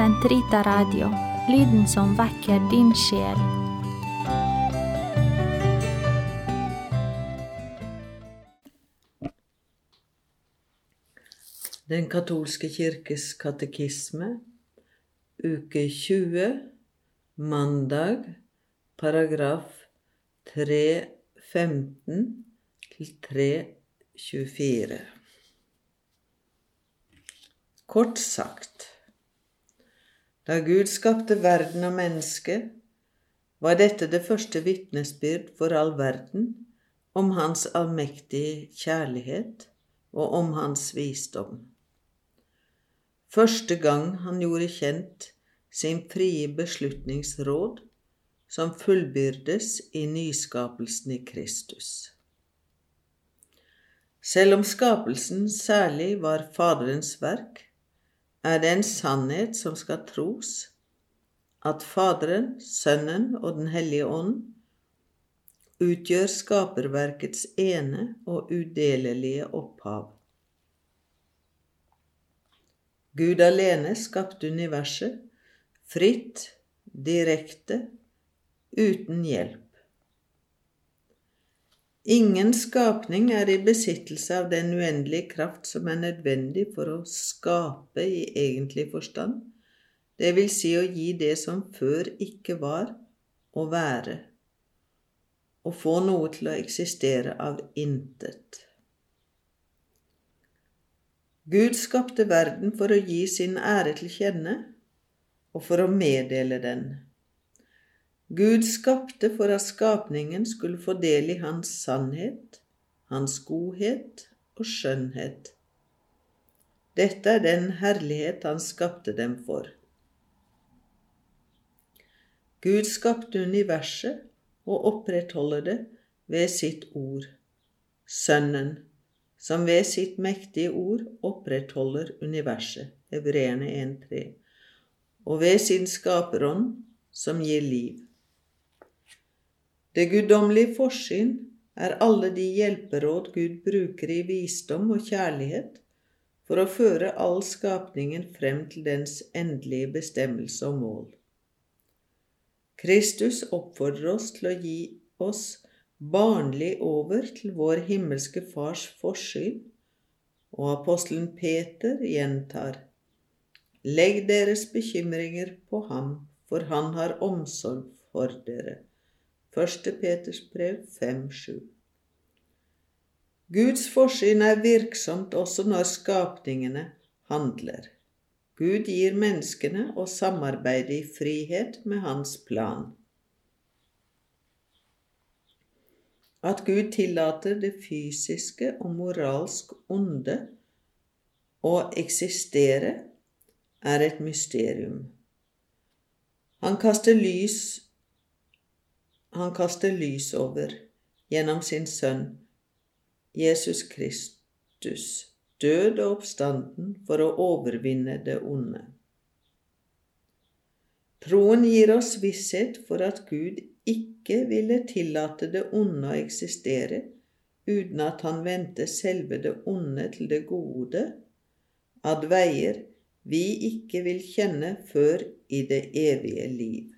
Sentrita Radio, lyden som vekker din sjel. Den katolske kirkes katekisme, uke 20, mandag, paragraf 315 til 324. Kort sagt, da Gud skapte verden og mennesket, var dette det første vitnesbyrd for all verden om Hans allmektige kjærlighet og om Hans visdom. Første gang han gjorde kjent sin frie beslutningsråd, som fullbyrdes i nyskapelsen i Kristus. Selv om skapelsen særlig var Faderens verk, er det en sannhet som skal tros, at Faderen, Sønnen og Den hellige ånd utgjør skaperverkets ene og udelelige opphav. Gud alene skapte universet, fritt, direkte, uten hjelp. Ingen skapning er i besittelse av den uendelige kraft som er nødvendig for å skape i egentlig forstand, det vil si å gi det som før ikke var, å være, og få noe til å eksistere av intet. Gud skapte verden for å gi sin ære til kjenne og for å meddele den. Gud skapte for at skapningen skulle få del i hans sannhet, hans godhet og skjønnhet. Dette er den herlighet han skapte dem for. Gud skapte universet og opprettholder det ved sitt ord, Sønnen som ved sitt mektige ord opprettholder universet, hebreerne 1.3, og ved sin skaperånd, som gir liv. Det guddommelige forsyn er alle de hjelperåd Gud bruker i visdom og kjærlighet for å føre all skapningen frem til dens endelige bestemmelse og mål. Kristus oppfordrer oss til å gi oss barnlig over til vår himmelske Fars forsyn, og apostelen Peter gjentar Legg deres bekymringer på ham, for han har omsorg for dere. 1. Peters brev 5.7 Guds forsyn er virksomt også når skapningene handler. Gud gir menneskene å samarbeide i frihet med hans plan. At Gud tillater det fysiske og moralsk onde å eksistere, er et mysterium. Han kaster lys han kaster lys over gjennom sin sønn Jesus Kristus, død og oppstanden for å overvinne det onde. Troen gir oss visshet for at Gud ikke ville tillate det onde å eksistere uten at han vendte selve det onde til det gode, ad veier vi ikke vil kjenne før i det evige liv.